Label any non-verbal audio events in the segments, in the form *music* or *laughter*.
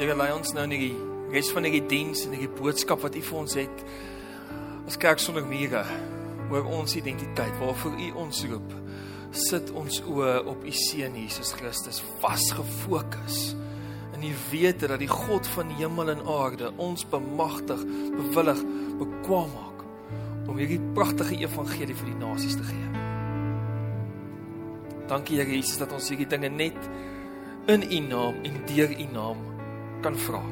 Here lei ons nou in die res van hierdie diens en hierdie boodskap wat U vir ons het. As kerk sonder mure oor ons identiteit, waarvoor U ons roep. Sit ons oë op U seun Jesus Christus vas gefokus. En U weet dat die God van hemel en aarde ons bemagtig, bewillig, bekwam maak om hierdie pragtige evangelie vir die nasies te gee. Dankie Here Jesus dat ons hierdie dinge net in U naam en deur U naam kan vra.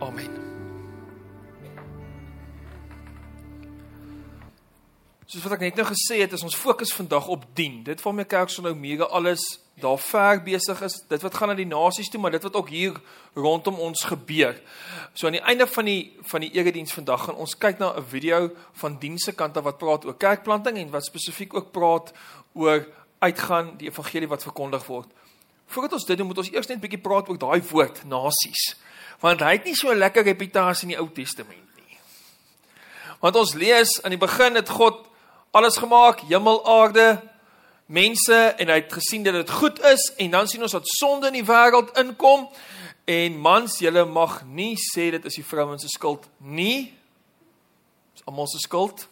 Amen. Soos wat ek net nou gesê het, is ons fokus vandag op dien. Dit waarmee kerk sou nou mega alles daar ver besig is. Dit wat gaan na die nasies toe, maar dit wat ook hier rondom ons gebeur. So aan die einde van die van die erediens vandag gaan ons kyk na 'n video van dienste kante wat praat oor kerkplanting en wat spesifiek ook praat oor uitgaan die evangelie wat verkondig word. Voordat ons dit doen, moet ons eers net 'n bietjie praat oor daai woord nasies. Want hy het nie so 'n lekker reputasie in die Ou Testament nie. Want ons lees aan die begin het God alles gemaak, hemel, aarde, mense en hy het gesien dat dit goed is en dan sien ons dat sonde in die wêreld inkom en mans, julle mag nie sê dit is die vrouens se skuld nie. Dis almal se skuld.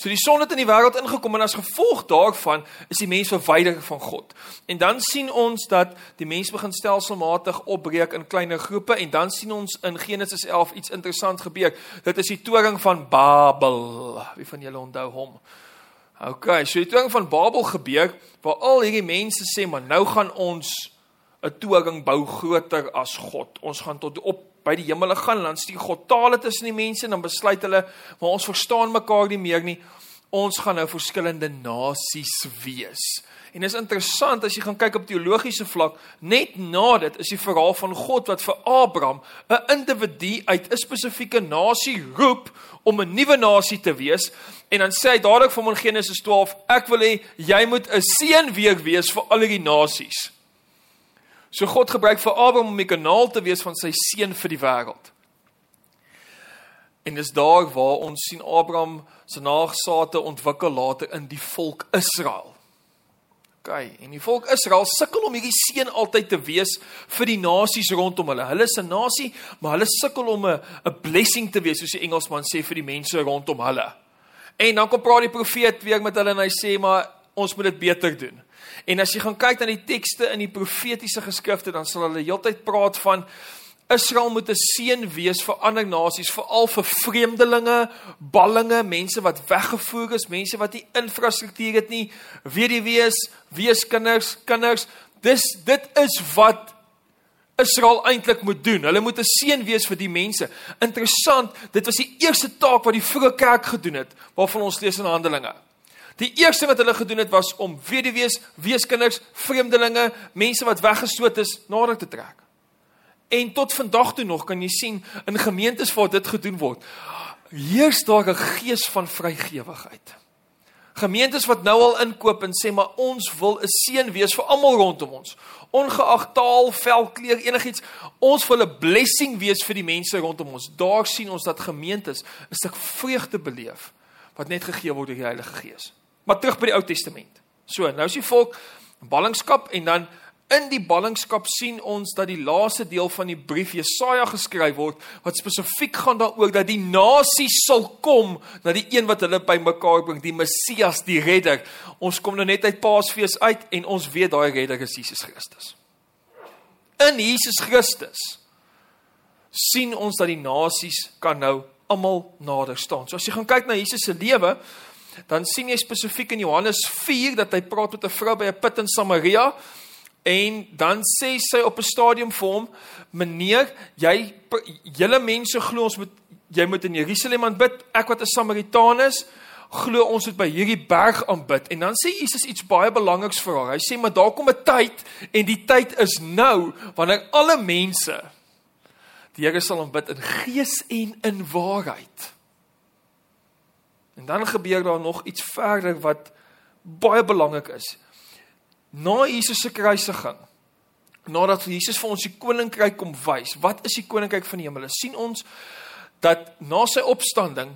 So die son het in die wêreld ingekom en as gevolg daarvan is die mens verwyder van God. En dan sien ons dat die mens begin stelselmatig opbreek in kleiner groepe en dan sien ons in Genesis 11 iets interessant gebeur. Dit is die toring van Babel. Wie van julle onthou hom? OK, so die toring van Babel gebeur waar al hierdie mense sê maar nou gaan ons 'n toring bou groter as God. Ons gaan tot op by die hemele gaan, dan stuur God tale tussen die mense en dan besluit hulle, maar ons verstaan mekaar nie meer nie. Ons gaan nou verskillende nasies wees. En is interessant as jy gaan kyk op teologiese vlak, net na dit is die verhaal van God wat vir Abraham 'n individu uit 'n spesifieke nasie roep om 'n nuwe nasie te wees en dan sê hy dadelik vir hom in Genesis 12, ek wil hê jy moet 'n seën weer wees vir al die nasies. So God gebruik vir Abraham om 'n kanaal te wees van sy seun vir die wêreld. En dis daar waar ons sien Abraham se nageslagte ontwikkel later in die volk Israel. OK, en die volk Israel sukkel om hierdie seën altyd te wees vir die nasies rondom hulle. Hulle is 'n nasie, maar hulle sukkel om 'n 'n blessing te wees, soos die Engelsman sê vir die mense rondom hulle. En dan kom praat die profeet weer met hulle en hy sê maar ons moet dit beter doen. En as jy gaan kyk na die tekste in die profetiese geskrifte, dan sal hulle heeltyd praat van Israel moet 'n seën wees vir ander nasies, veral vir vreemdelinge, ballinge, mense wat weggevoer is, mense wat nie infrastruktuur het nie, weduwees, weeskinders, kinders. Dis dit is wat Israel eintlik moet doen. Hulle moet 'n seën wees vir die mense. Interessant, dit was die eerste taak wat die vroeë kerk gedoen het, waarvan ons lees in Handelinge. Die eerste wat hulle gedoen het was om weduwees, weeskinders, vreemdelinge, mense wat weggestoot is, nader te trek. En tot vandag toe nog kan jy sien in gemeentes waar dit gedoen word, heers daar 'n gees van vrygewigheid. Gemeentes wat nou al inkoop en sê maar ons wil 'n seën wees vir almal rondom ons. Ongeag taal, velkleur, enigiets, ons wil 'n blessing wees vir die mense rondom ons. Daar sien ons dat gemeentes 'n stuk vreugde beleef wat net gegee word deur die Heilige Gees. Maar terug by die Ou Testament. So, nou is die volk ballingskap en dan in die ballingskap sien ons dat die laaste deel van die brief Jesaja geskryf word wat spesifiek gaan daaroor dat die nasies sal kom na die een wat hulle bymekaar bring, die Messias, die redder. Ons kom nou net uit Paasfees uit en ons weet daai redder is Jesus Christus. In Jesus Christus sien ons dat die nasies kan nou almal nader staan. So as jy gaan kyk na Jesus se lewe, dan sien jy spesifiek in Johannes 4 dat hy praat met 'n vrou by 'n put in Samaria en dan sê sy op 'n stadium vir hom: "Meneer, jy julle mense glo ons moet jy moet in Jerusalem aanbid. Ek wat 'n Samaritaan is, glo ons moet by hierdie berg aanbid." En dan sê Jesus iets baie belangriks vir haar. Hy sê: "Maar daar kom 'n tyd en die tyd is nou wanneer alle mense die Here sal aanbid in gees en in waarheid." En dan gebeur daar nog iets verder wat baie belangrik is. Na Jesus se kruisiging, nadat Jesus vir ons die koninkryk kom wys, wat is die koninkryk van die hemel? sien ons dat na sy opstanding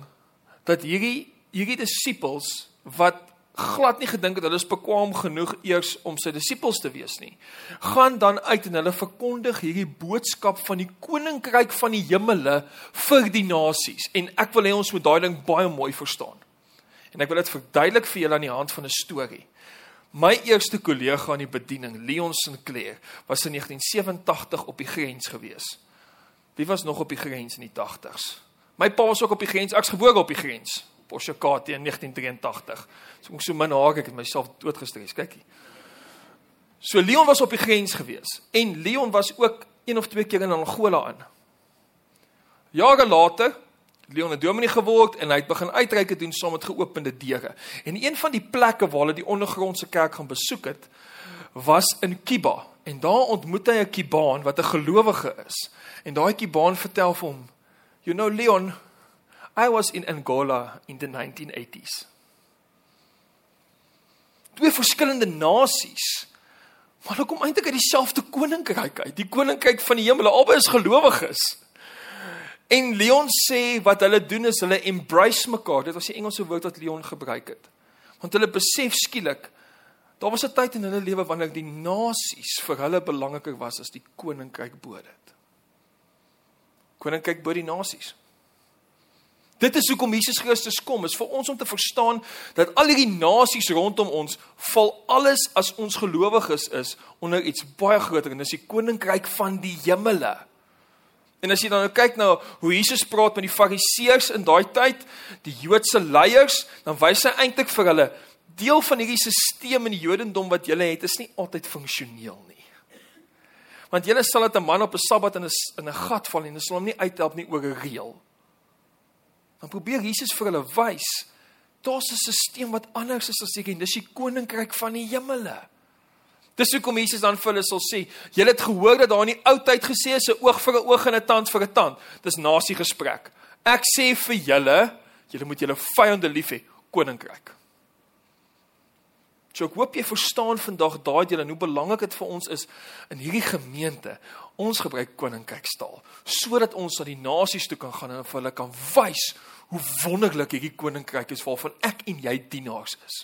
dat hierdie hierdie disippels wat glad nie gedink dat hulle is bekwam genoeg eers om sy disippels te wees nie. Gaan dan uit en hulle verkondig hierdie boodskap van die koninkryk van die hemele vir die nasies. En ek wil hê ons moet daai ding baie mooi verstaan. En ek wil dit verduidelik vir julle aan die hand van 'n storie. My eerste kollega in die bediening, Leon Sinclair, was in 1987 op die grens gewees. Wie was nog op die grens in die 80s? My pa was ook op die grens, ek's gebore op die grens. Poshakati in 1983. So ek so min haak ek het myself doodgestres. Kykie. So Leon was op die grens gewees en Leon was ook een of twee keer in Angola aan. Jare later Leon het dominee geword en hy het begin uitreike doen saam met geopende deure. En een van die plekke waar hulle die ondergrondse kerk gaan besoek het, was in Kiba. En daar ontmoet hy 'n Kibaan wat 'n gelowige is. En daai Kibaan vertel vir hom, "You know Leon, I was in Angola in the 1980s." Twee verskillende nasies. Maar hulle kom eintlik uit dieselfde koninkryk uit, die koninkryk van die hemel. Albei is gelowiges. En Leon sê wat hulle doen is hulle embrace mekaar. Dit was die Engelse woord wat Leon gebruik het. Want hulle besef skielik daar was 'n tyd in hulle lewe wanneer die nasies vir hulle belangriker was as die koninkryk bo dit. Koninkryk bo die nasies. Dit is hoekom Jesus Christus kom, is vir ons om te verstaan dat al hierdie nasies rondom ons val alles as ons gelowiges is onder iets baie groter en dis die koninkryk van die hemele. En as jy dan nou kyk na hoe Jesus praat met die Fariseërs in daai tyd, die Joodse leiers, dan wys hy eintlik vir hulle deel van hierdie stelsel in die Jodendom wat julle het is nie altyd funksioneel nie. Want julle sal dit 'n man op 'n Sabbat in 'n in 'n gat val en hulle sal hom nie uithelp nie oor 'n reël. Dan probeer Jesus vir hulle wys daar's 'n stelsel wat anders is as ek en dis die koninkryk van die hemele. Dis hoekom Jesus dan vir hulle sal sê, julle het gehoor dat daar in die ou tyd gesê is 'n oog vir 'n oog en 'n tand vir 'n tand. Dis nasie gesprek. Ek sê vir julle, julle moet julle vyande lief hê, koninkryk. So ek hoop jy verstaan vandag daai deel en hoe belangrik dit vir ons is in hierdie gemeente. Ons gebruik koninkrykstaal sodat ons na die nasies toe kan gaan en vir hulle kan wys hoe wonderlik hierdie koninkryk is waarvan ek en jy dienaars is.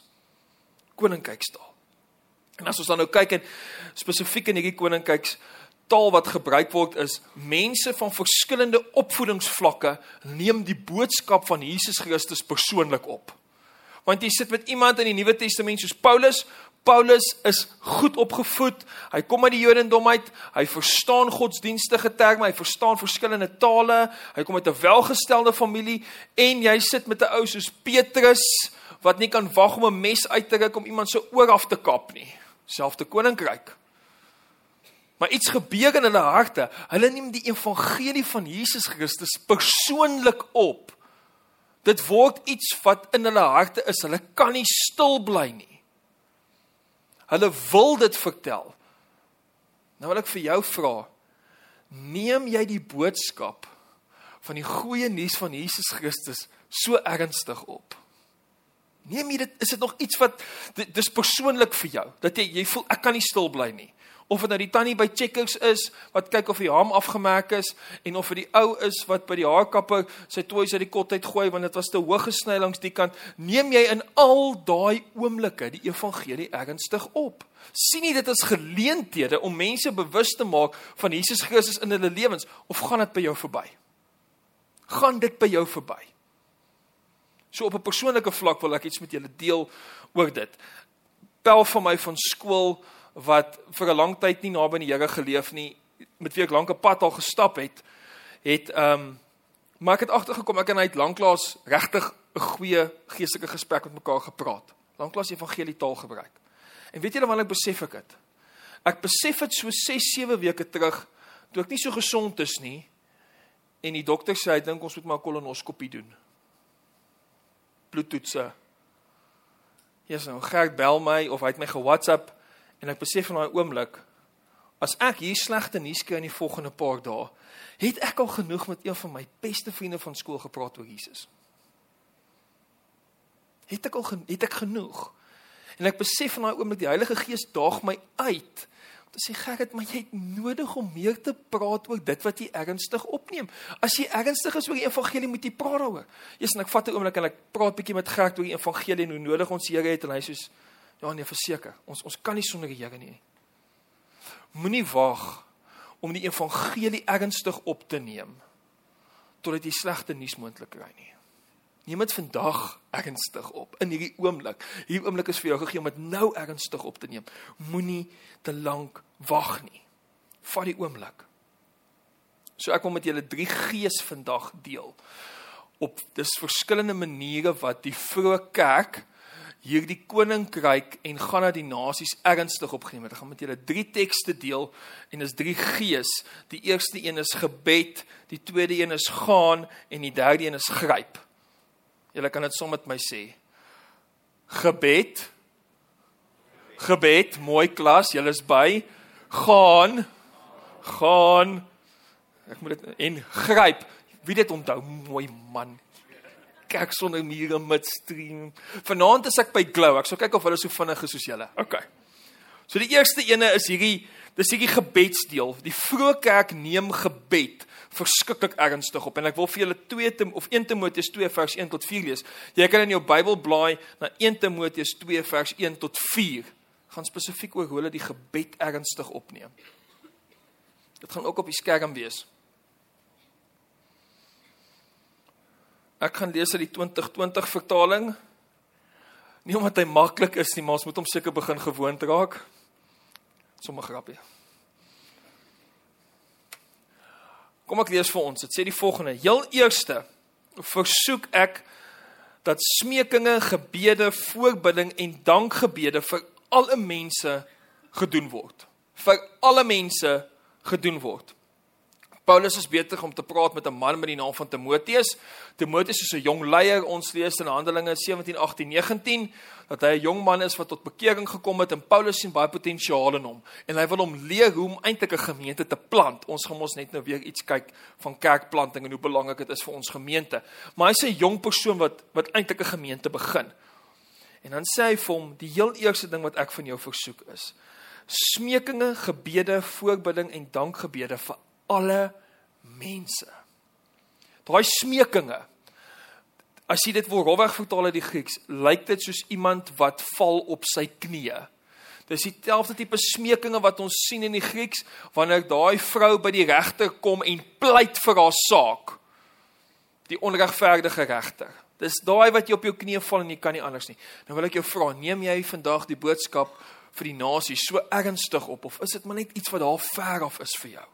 Koninkrykstaal. En as ons dan nou kyk en spesifiek in hierdie koninkryks taal wat gebruik word is mense van verskillende opvoedingsvlakke neem die boodskap van Jesus Christus persoonlik op. Want jy sit met iemand in die Nuwe Testament soos Paulus. Paulus is goed opgevoed. Hy kom uit die Jodendom uit. Hy verstaan godsdienstige terme, hy verstaan verskillende tale. Hy kom uit 'n welgestelde familie en jy sit met 'n ou soos Petrus wat nie kan wag om 'n mes uit te ruk om iemand se oor af te kap nie selfde koninkryk. Maar iets gebeur in hulle harte. Hulle neem die evangelie van Jesus Christus persoonlik op. Dit word iets wat in hulle harte is. Hulle kan nie stil bly nie. Hulle wil dit vertel. Nou wil ek vir jou vra, neem jy die boodskap van die goeie nuus van Jesus Christus so ernstig op? Neem jy dit is dit nog iets wat dis persoonlik vir jou dat jy jy voel ek kan nie stil bly nie of dit nou die tannie by Checkers is wat kyk of die haam afgemerk is en of dit die ou is wat by die haarkapper sy toys uit die kot uit gooi want dit was te hoog gesny langs die kant neem jy in al daai oomblikke die evangelie ernstig op? Sien jy dit as geleenthede om mense bewus te maak van Jesus Christus in hulle lewens of gaan dit by jou verby? Gaan dit by jou verby? So op 'n persoonlike vlak wil ek iets met julle deel oor dit. Pel van my van skool wat vir 'n lang tyd nie naby die Here geleef nie, met wie ek lank 'n pad al gestap het, het ehm um, maar ek het agtergekom ek en hy het lanklaas regtig 'n goeie geestelike gesprek met mekaar gepraat. Lanklaas evangelie taal gebruik. En weet julle wanneer ek besef ek dit? Ek besef dit so 6, 7 weke terug toe ek nie so gesond is nie en die dokter sê hy dink ons moet maar 'n kolonoskopie doen bloedtoetse. Jesus nou, Gert bel my of hy het my ge-WhatsApp en ek besef in daai oomblik as ek hier slegte nuus kry in die volgende paar dae, het ek al genoeg met een van my beste vriende van skool gepraat oor Jesus. Het ek al het ek genoeg? En ek besef in daai oomblik die Heilige Gees daag my uit Dis sê Gerrit, maar jy het nodig om meer te praat oor dit wat jy ernstig opneem. As jy ernstig is oor die evangelie, moet jy praat daaroor. Jesus, ek vat 'n oomblik en ek praat bietjie met Gerrit oor die evangelie en hoe nodig ons Here het en hy sê ja nee, verseker. Ons ons kan nie sonder die Here nie. Moenie wag om die evangelie ernstig op te neem totdat jy slegte nuus moontlik kry nie. Neem dit vandag ernstig op in hierdie oomblik. Hierdie oomblik is vir jou gegee om dit nou ernstig op te neem. Moenie te lank wag nie. Vat die oomblik. So ek wil met julle drie gees vandag deel. Op dis verskillende maniere wat die vroeë kerk hierdie koninkryk en gaan na die nasies ernstig opgeneem het. Ek gaan met julle drie tekste deel en dis drie gees. Die eerste een is gebed, die tweede een is gaan en die derde een is gryp. Julle kan dit sommer met my sê. Gebed. Gebed, mooi klas, julle is by. Gaan. Gaan. Ek moet dit en gryp. Wie dit onthou, mooi man. Kerk sonder mure midstream. Vanaand is ek by Glow. Ek sal kyk of hulle so vinnig is soos julle. OK. So die eerste ene is hierdie dis hierdie gebedsdeel. Die vroeë kerk neem gebed verskriklik ernstig op en ek wil vir julle 2 Tim of 1 Timoteus 2 vers 1 tot 4 lees. Jy kan in jou Bybel blaai na 1 Timoteus 2 vers 1 tot 4. Gaan spesifiek oor hoe hulle die gebed ernstig opneem. Dit gaan ook op die skerm wees. Ek gaan lees uit die 2020 vertaling. Nie omdat hy maklik is nie, maar ons moet hom seker begin gewoond raak. Sommige grappie. Kom ek lees vir ons. Dit sê die volgende: Heel eerste versoek ek dat smekinge, gebede, voorbidding en dankgebede vir alle mense gedoen word. Vir alle mense gedoen word. Paulus is besig om te praat met 'n man met die naam van Timoteus. Timoteus is 'n jong leier. Ons lees in Handelinge 17, 18, 19 dat hy 'n jong man is wat tot bekering gekom het en Paulus sien baie potensiaal in hom en hy wil hom leer hoe om eintlik 'n gemeente te plant. Ons gaan ons net nou weer iets kyk van kerkplanting en hoe belangrik dit is vir ons gemeente. Maar hy's 'n jong persoon wat wat eintlik 'n gemeente begin. En dan sê hy vir hom, die heel eerste ding wat ek van jou versoek is smekinge, gebede, voorbidding en dankgebede vir alle mense. Daai smekinge. As jy dit wil rowweg vertaal uit die Grieks, lyk dit soos iemand wat val op sy knieë. Dis dieselfde tipe smekinge wat ons sien in die Grieks wanneer daai vrou by die regter kom en pleit vir haar saak. Die onregverdige regter. Dis daai wat jy op jou knieë val en jy kan nie anders nie. Nou wil ek jou vra, neem jy vandag die boodskap vir die nasie so ernstig op of is dit maar net iets wat daar ver af is vir jou?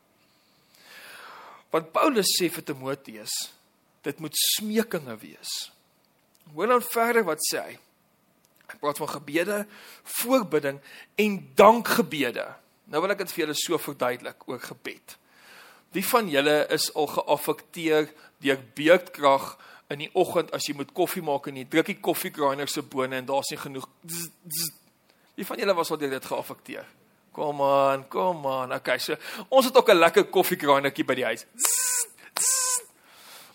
Want Paulus sê vir Timoteus, dit moet smekinge wees. Hoor dan verder wat sê hy. Hy praat van gebede, voorbidding en dankgebede. Nou wil ek dit vir julle so verduidelik oor gebed. Wie van julle is al geaffekteer deur beurtkrag in die oggend as jy moet koffie maak en jy druk die koffiegrinder se bone en daar's nie genoeg. Wie van julle was al deur dit geaffekteer? Kom aan, kom aan. Okay, so ons het ook 'n lekker koffiekranetjie by die huis.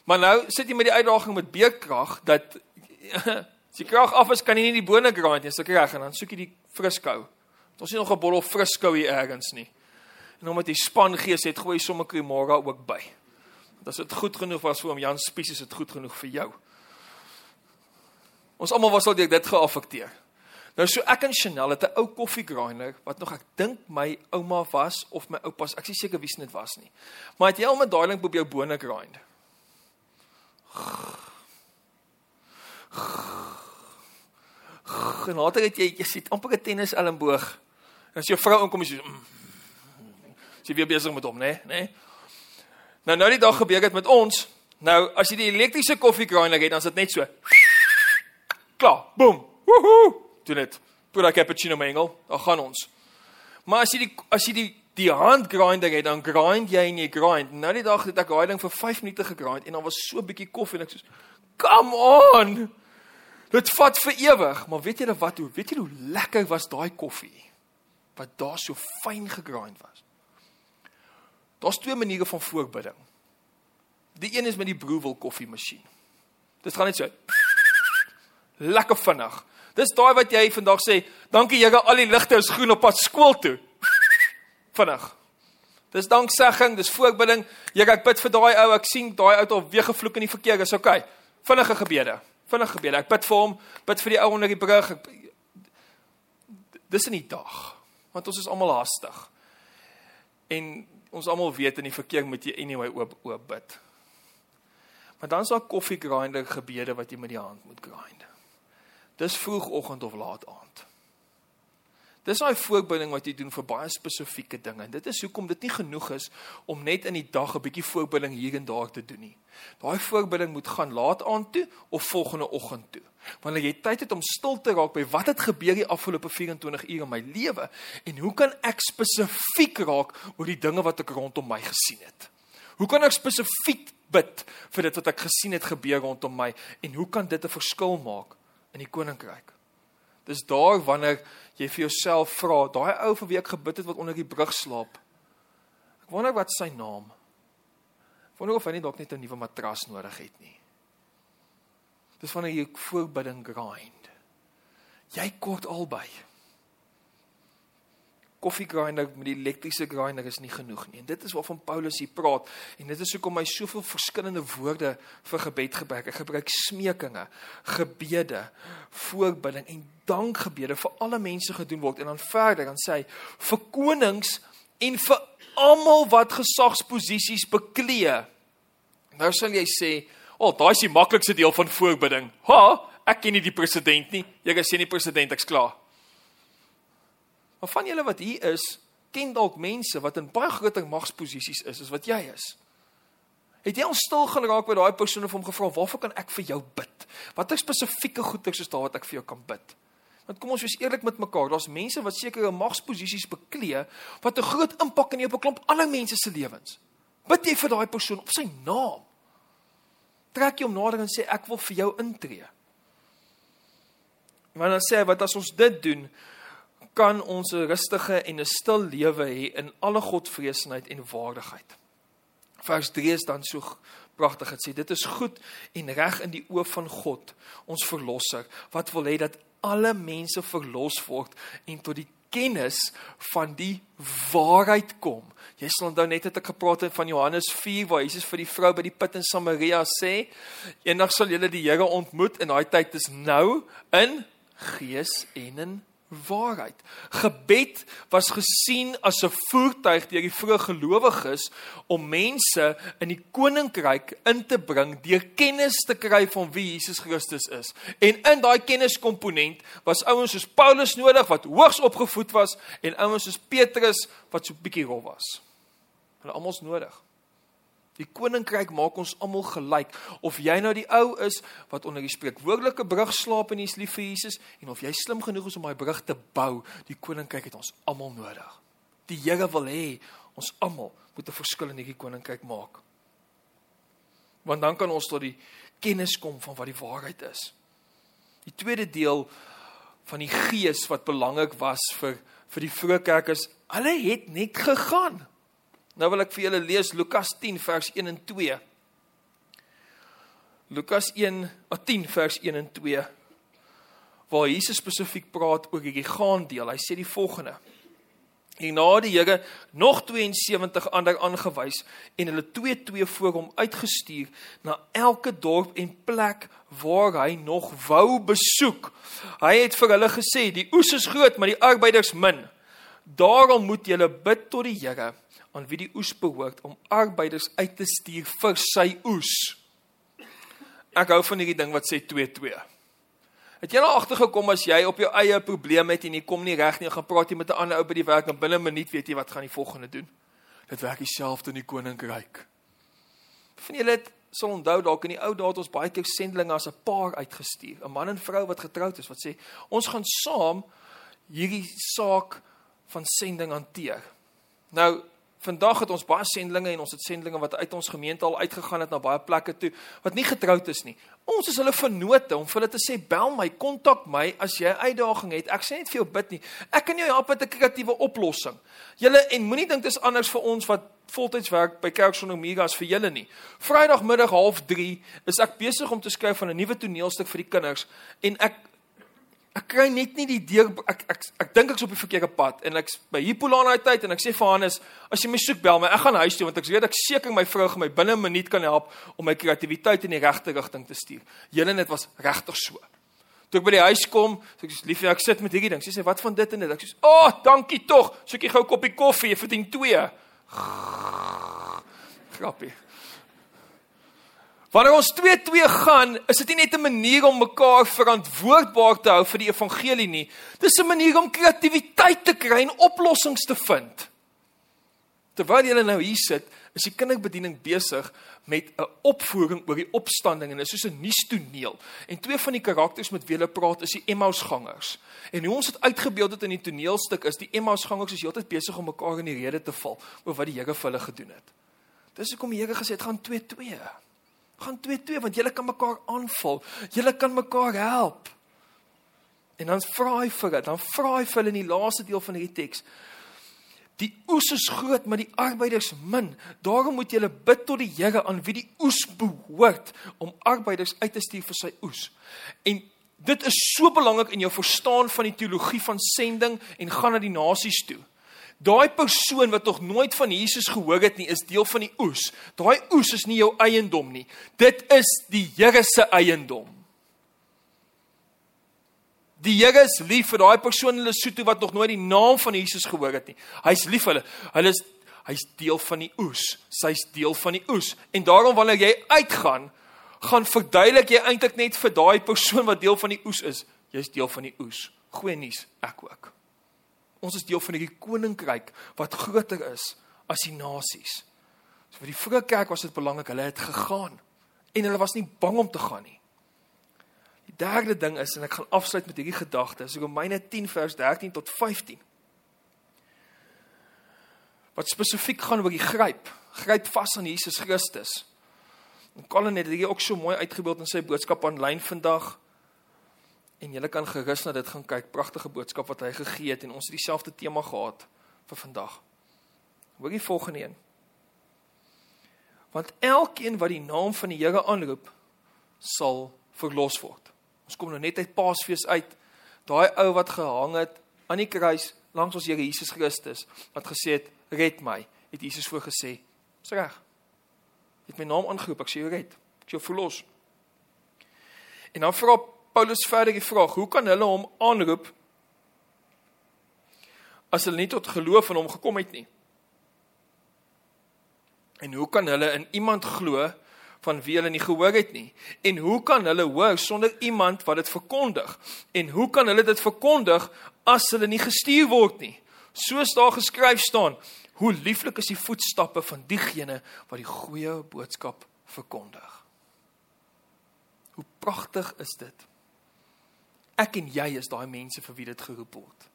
Maar nou sit jy met die uitdaging met beerkrag dat *laughs* as die krag af is, kan jy nie die bone grind nie, so reg en dan soek jy die friskou. Ons het nog 'n bottel friskou hier ergens nie. En omdat jy span gees het, gooi sommer Cremora ook by. Want as dit goed genoeg was vir hom Jan Spies, is dit goed genoeg vir jou. Ons almal was al deur dit geaffekteer. Nou so ek en Chanel het 'n ou koffiegrinder wat nog ek dink my ouma was of my oupas, ek is seker wie se dit was nie. Maar het jy al met daai ding op jou bone grind? En later het jy jy sit amper 'n tennis elmboog. En as jou vrou inkom jy mm, sy weer besig met hom, né? Né? Nou nou die dag gebeur dit met ons. Nou as jy die elektriese koffiegrinder het, dan is dit net so. Klaar, boem. Woohoo! Doen dit. Put a cappuccino mengel, dan gaan ons. Maar as jy die as jy die die hand grinder het, dan grind jy en jy grind. Nou die dag het ek daai ding vir 5 minute gegrind en dan was so 'n bietjie koffie en ek sê, "Come on." Dit vat vir ewig, maar weet julle wat hoe? Weet julle hoe lekker was daai koffie? Wat daar so fyn gegrind was. Daar's twee maniere van voorbidding. Die een is met die Brewel koffiemasjien. Dit gaan net so *laughs* lekker vinnig. Dis daai wat jy vandag sê, dankie Here, al die ligte is groen op pad skool toe. *laughs* Vinnig. Dis danksegging, dis voorbidding. Here, ek bid vir daai ou, ek sien daai ou het weer gevloek in die verkeer. Dis okay. Vinnige gebede. Vinnige gebede. Ek bid vir hom, bid vir die ou onder die brug. Ek, dis in die dag. Want ons is almal haastig. En ons almal weet in die verkeer moet jy anyway oop oop bid. Maar dan is daar koffie grinder gebede wat jy met die hand moet grind. Dis vroegoggend of laat aand. Dis daai voorbinding wat jy doen vir baie spesifieke dinge. Dit is hoekom dit nie genoeg is om net in die dag 'n bietjie voorbinding hier en daar te doen nie. Daai voorbinding moet gaan laat aand toe of volgende oggend toe. Wanneer jy tyd het om stil te raak by wat het gebeur die afgelope 24 ure in my lewe en hoe kan ek spesifiek raak oor die dinge wat ek rondom my gesien het? Hoe kan ek spesifiek bid vir dit wat ek gesien het gebeur rondom my en hoe kan dit 'n verskil maak in die koninkryk? Dis daar wanneer jy vir jouself vra, daai ou vir wie ek gebid het wat onder die brug slaap. Ek wonder wat sy naam. Ek wonder of hy nie dalk net 'n nuwe matras nodig het nie. Dis wanneer jy voorbidding grind. Jy kort albei koffie grinder met die elektriese grinder is nie genoeg nie. En dit is waarvan Paulus hier praat en dit is hoekom hy soveel verskillende woorde vir gebed gebruik. Hy gebruik smekinge, gebede, voorbidding en dankgebede vir alle mense gedoen word en dan verder dan sê hy vir konings en vir almal wat gesagsposisies beklee. Nou sal jy sê, "O, oh, daai is die maklikste deel van voorbidding." Ha, ek ken nie die president nie. Jy gaan sê nie president, ek's klaar. Maar van julle wat hier is, ken dalk mense wat in baie groter magsposisies is as wat jy is. Het jy al stil geraak by daai persoon en hom gevra, "Waarvoor kan ek vir jou bid? Watter spesifieke goeders is daar wat ek vir jou kan bid?" Want kom ons wees eerlik met mekaar, daar's mense wat sekere magsposisies beklee wat 'n groot impak in jou op 'n klomp ander mense se lewens. Bid jy vir daai persoon op sy naam? Trek jy hom nader en sê ek wil vir jou intree. Maar dan sê hy wat as ons dit doen, kan ons 'n rustige en 'n stil lewe hê in alle godvreesenheid en waardigheid. Vers 3 is dan so pragtig dit sê dit is goed en reg in die oë van God ons verlosser wat wil hê dat alle mense verlos word en tot die kennis van die waarheid kom. Jy sal onthou net het ek gepraat het van Johannes 4 waar Jesus vir die vrou by die put in Samaria sê eendag sal julle die Here ontmoet en daai tyd is nou in gees en in waarheid. Gebed was gesien as 'n voertuig deur die vroeë gelowiges om mense in die koninkryk in te bring deur kennis te kry van wie Jesus Christus is. En in daai kenniskomponent was ouens soos Paulus nodig wat hoogs opgevoed was en ouens soos Petrus wat so bietjie rof was. Hulle almal is nodig. Die koninkryk maak ons almal gelyk. Of jy nou die ou is wat onder die spreekwoordelike brug slaap en jy's lief vir Jesus en of jy slim genoeg is om daai brug te bou, die koninkryk het ons almal nodig. Die Here wil hê ons almal moet 'n verskil in hierdie koninkryk maak. Want dan kan ons tot die kennis kom van wat die waarheid is. Die tweede deel van die gees wat belangrik was vir vir die vroeë kerk is, hulle het net gegaan. Nou wil ek vir julle lees Lukas 10 vers 1 en 2. Lukas 1 10 vers 1 en 2 waar Jesus spesifiek praat oor hierdie gaan deel. Hy sê die volgende: En na die Here nog 72 ander aangewys en hulle twee twee voor hom uitgestuur na elke dorp en plek waar hy nog wou besoek. Hy het vir hulle gesê: "Die oes is groot, maar die arbeiders min. Daarom moet julle bid tot die Here aan wie die oes behoort om arbeiders uit te stuur vir sy oes. Ek hou van hierdie ding wat sê 22. Het jy al agtergekom as jy op jou eie probleem het en jy kom nie reg nie, gaan praat jy met 'n ander ou by die werk en binne 'n minuut weet jy wat gaan die volgende doen? Dit werk dieselfde in die koninkryk. Van julle het sal onthou dalk in die ou dae het ons baie keer sendlinge as 'n paar uitgestuur, 'n man en vrou wat getroud is wat sê ons gaan saam hierdie saak van sending hanteer. Nou Vandag het ons baie sendlinge en ons het sendlinge wat uit ons gemeente al uitgegaan het na baie plekke toe wat nie getroud is nie. Ons is hulle vennote om vir hulle te sê bel my, kontak my as jy 'n uitdaging het. Ek sê net vir jou bid nie. Ek kan jou help met 'n kreatiewe oplossing. Julle en moenie dink dis anders vir ons wat voltyds werk by Kerk Son Omega as vir julle nie. Vrydagmiddag 0.30 is ek besig om te skryf van 'n nuwe toneelstuk vir die kinders en ek Ek kry net nie die deur ek ek ek dink ek's op die verkeerde pad en ek's by Hippolaan uit tyd en ek sê vir Hannes, as jy my soek bel my, ek gaan huis toe want ek weet ek seker my vrou gaan my binne 'n minuut kan help om my kreatiwiteit in die regte rigting te stuur. Julle net was regtig so. Toe ek by die huis kom, sê ek liefie, ek sit met hierdie ding. Sy sê wat van dit en dit? Ek sê, "O, oh, dankie tog. Soekie gou 'n koppie koffie, jy verdien 2." *laughs* Grappie. Wanneer ons 2-2 gaan, is dit nie net 'n manier om mekaar verantwoordbaar te hou vir die evangelie nie. Dis 'n manier om kreatiwiteit te kry en oplossings te vind. Terwyl jy nou hier sit, is die kinderbediening besig met 'n opvoering oor die opstanding en dit is soos 'n nuustoneel. En twee van die karakters met wie hulle praat is die Emmausgangers. En hoe ons dit uitgebeeld het in die toneelstuk is die Emmausgangers is heeltyd besig om mekaar in die rede te val oor wat die Here vir hulle gedoen het. Dis hoekom die Here gesê het gaan 2-2 gaan 2-2 want julle kan mekaar aanval. Julle kan mekaar help. En dan vra hy vir dit, dan vra hy vir hulle in die laaste deel van hierdie teks. Die oes is groot, maar die arbeiders min. Daarom moet julle bid tot die Here aan wie die oes behoort om arbeiders uit te stuur vir sy oes. En dit is so belangrik in jou verstaan van die teologie van sending en gaan na die nasies toe. Daai persoon wat nog nooit van Jesus gehoor het nie, is deel van die oes. Daai oes is nie jou eiendom nie. Dit is die Here se eiendom. Die Here is lief vir daai persoon in Lesotho wat nog nooit die naam van Jesus gehoor het nie. Hy's lief vir hulle. Hulle is hy's deel van die oes. Sy's deel van die oes. En daarom wanneer jy uitgaan, gaan verduidelik jy eintlik net vir daai persoon wat deel van die oes is, jy's deel van die oes. Goeie nuus, ek ook. Ons is deel van hierdie koninkryk wat groter is as die nasies. So vir die vroeë kerk was dit belangrik, hulle het gegaan en hulle was nie bang om te gaan nie. Die derde ding is en ek gaan afsluit met hierdie gedagte, is Romeine 10 vers 13 tot 15. Wat spesifiek gaan oor die gryp, gryp vas aan Jesus Christus. En Colin het dit ook so mooi uitgebeeld in sy boodskap aanlyn vandag. En julle kan gerus na dit gaan kyk. Pragtige boodskap wat hy gegee het en ons het dieselfde tema gehad vir vandag. Hoor die volgende een. Want elkeen wat die naam van die Here aanroep, sal verlos word. Ons kom nou net uit Paasfees uit. Daai ou wat gehang het aan die kruis langs ons Here Jesus Christus wat gesê het, "Red my," het Jesus voorgesê, "Dis reg." Het my naam aangeroep, ek sê jy red. Ek jou verlos. En dan vra Paulus verder die vraag: Hoe kan hulle hom aanroep as hulle nie tot geloof in hom gekom het nie? En hoe kan hulle in iemand glo van wie hulle nie gehoor het nie? En hoe kan hulle hoor sonder iemand wat dit verkondig? En hoe kan hulle dit verkondig as hulle nie gestuur word nie? Soos daar geskryf staan: Hoe lieflik is die voetstappe van diegene wat die goeie boodskap verkondig. Hoe pragtig is dit? Ek en jy is daai mense vir wie dit geroep word.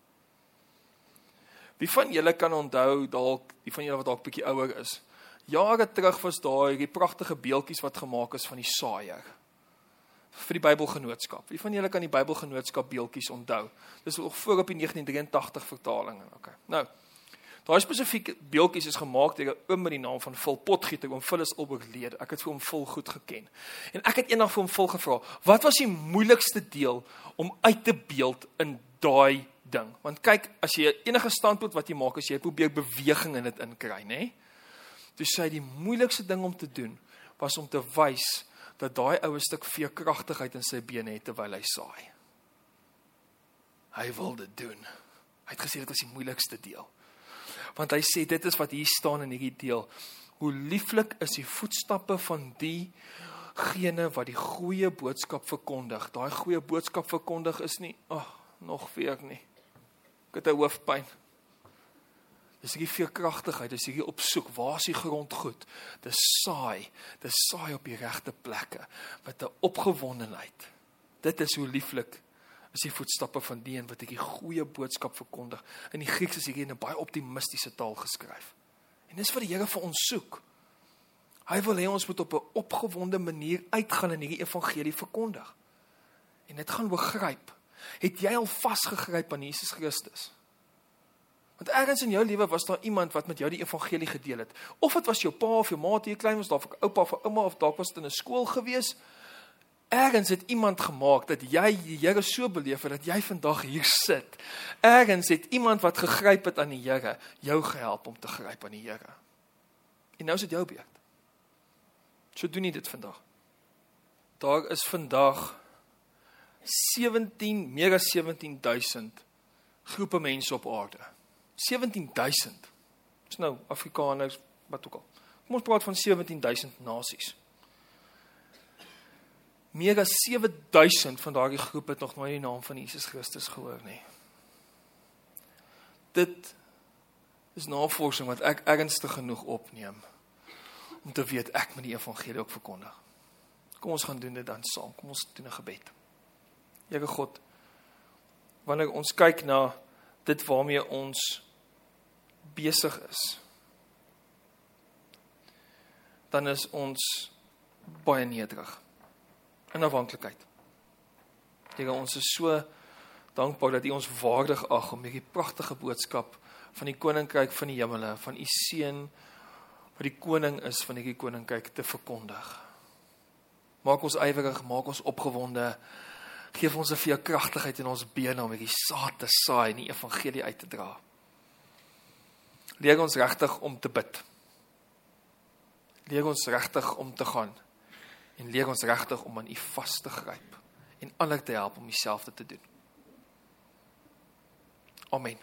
Wie van julle kan onthou dalk, die van julle wat dalk bietjie ouer is, jare terug was daai die pragtige beeltjies wat gemaak is van die saaier vir die Bybelgenootskap. Wie van julle kan die Bybelgenootskap beeltjies onthou? Dis ook voor op die 1983 vertaling okay. Nou, Daai spesifieke beeldjies is gemaak deur 'n oom met die naam van Phil Potgieter, oom Phil is oorlede. Ek het vir hom vol goed geken. En ek het eendag vir hom vol gevra, "Wat was die moeilikste deel om uit te beeld in daai ding?" Want kyk, as jy enige standpunt wat jy maak, as jy probeer beweging in dit inkry, nê? Toe sê hy die moeilikste ding om te doen was om te wys dat daai oue stuk veerkragtigheid in sy bene het terwyl hy saai. Hy wil dit doen. Hy het gesê dit was die moeilikste deel want hy sê dit is wat hier staan in hierdie deel. Hoe lieflik is die voetstappe van die gene wat die goeie boodskap verkondig. Daai goeie boodskap verkondig is nie ag oh, nog weer nie. Ek het 'n hoofpyn. Dis hierdie veerkragtigheid, dis hierdie opsoek, waar is die grond goed? Dis saai, dis saai op die regte plekke met 'n opgewondenheid. Dit is hoe lieflik is die voetstappe van die een wat ek die goeie boodskap verkondig. In die Grieks is hier in 'n baie optimistiese taal geskryf. En dis wat die Here vir ons soek. Hy wil hê ons moet op 'n opgewonde manier uitgaan en hierdie evangelie verkondig. En dit gaan begryp. Het jy al vasgegryp aan Jesus Christus? Want ergens in jou lewe was daar iemand wat met jou die evangelie gedeel het. Of dit was jou pa of jou ma toe jy klein was, dalk 'n oupa of 'n ouma of dalk was dit in 'n skool gewees Ergens het iemand gemaak dat jy die Here so beleef het dat jy vandag hier sit. Ergens het iemand wat gegryp het aan die Here jou gehelp om te gryp aan die Here. En nou is dit jou beurt. So doen nie dit vandag. Daar is vandag 17 meer as 17000 groepe mense op aarde. 17000. Dis nou Afrikaners wat ook al. Kom ons praat van 17000 nasies. Meer as 7000 van daardie groep het nog nooit die naam van Jesus Christus gehoor nie. Dit is navorsing wat ek ernstig genoeg opneem om te weet ek moet die evangelie ook verkondig. Kom ons gaan doen dit dan saam. Kom ons doen 'n gebed. Here God, wanneer ons kyk na dit waarmee ons besig is, dan is ons baie nederig in afhanklikheid. Here, ons is so dankbaar dat U ons waardig ag om hierdie pragtige boodskap van die koninkryk van die hemele, van U seun wat die koning is van hierdie koninkryk te verkondig. Maak ons ywerig, maak ons opgewonde. Geef ons 'n veerkragtigheid in ons bene om hierdie saad te saai en die evangelie uit te dra. Leer ons regtig om te bid. Leer ons regtig om te gaan en leer ons regtig om aan U vas te gryp en ander te help om dieselfde te doen. Amen.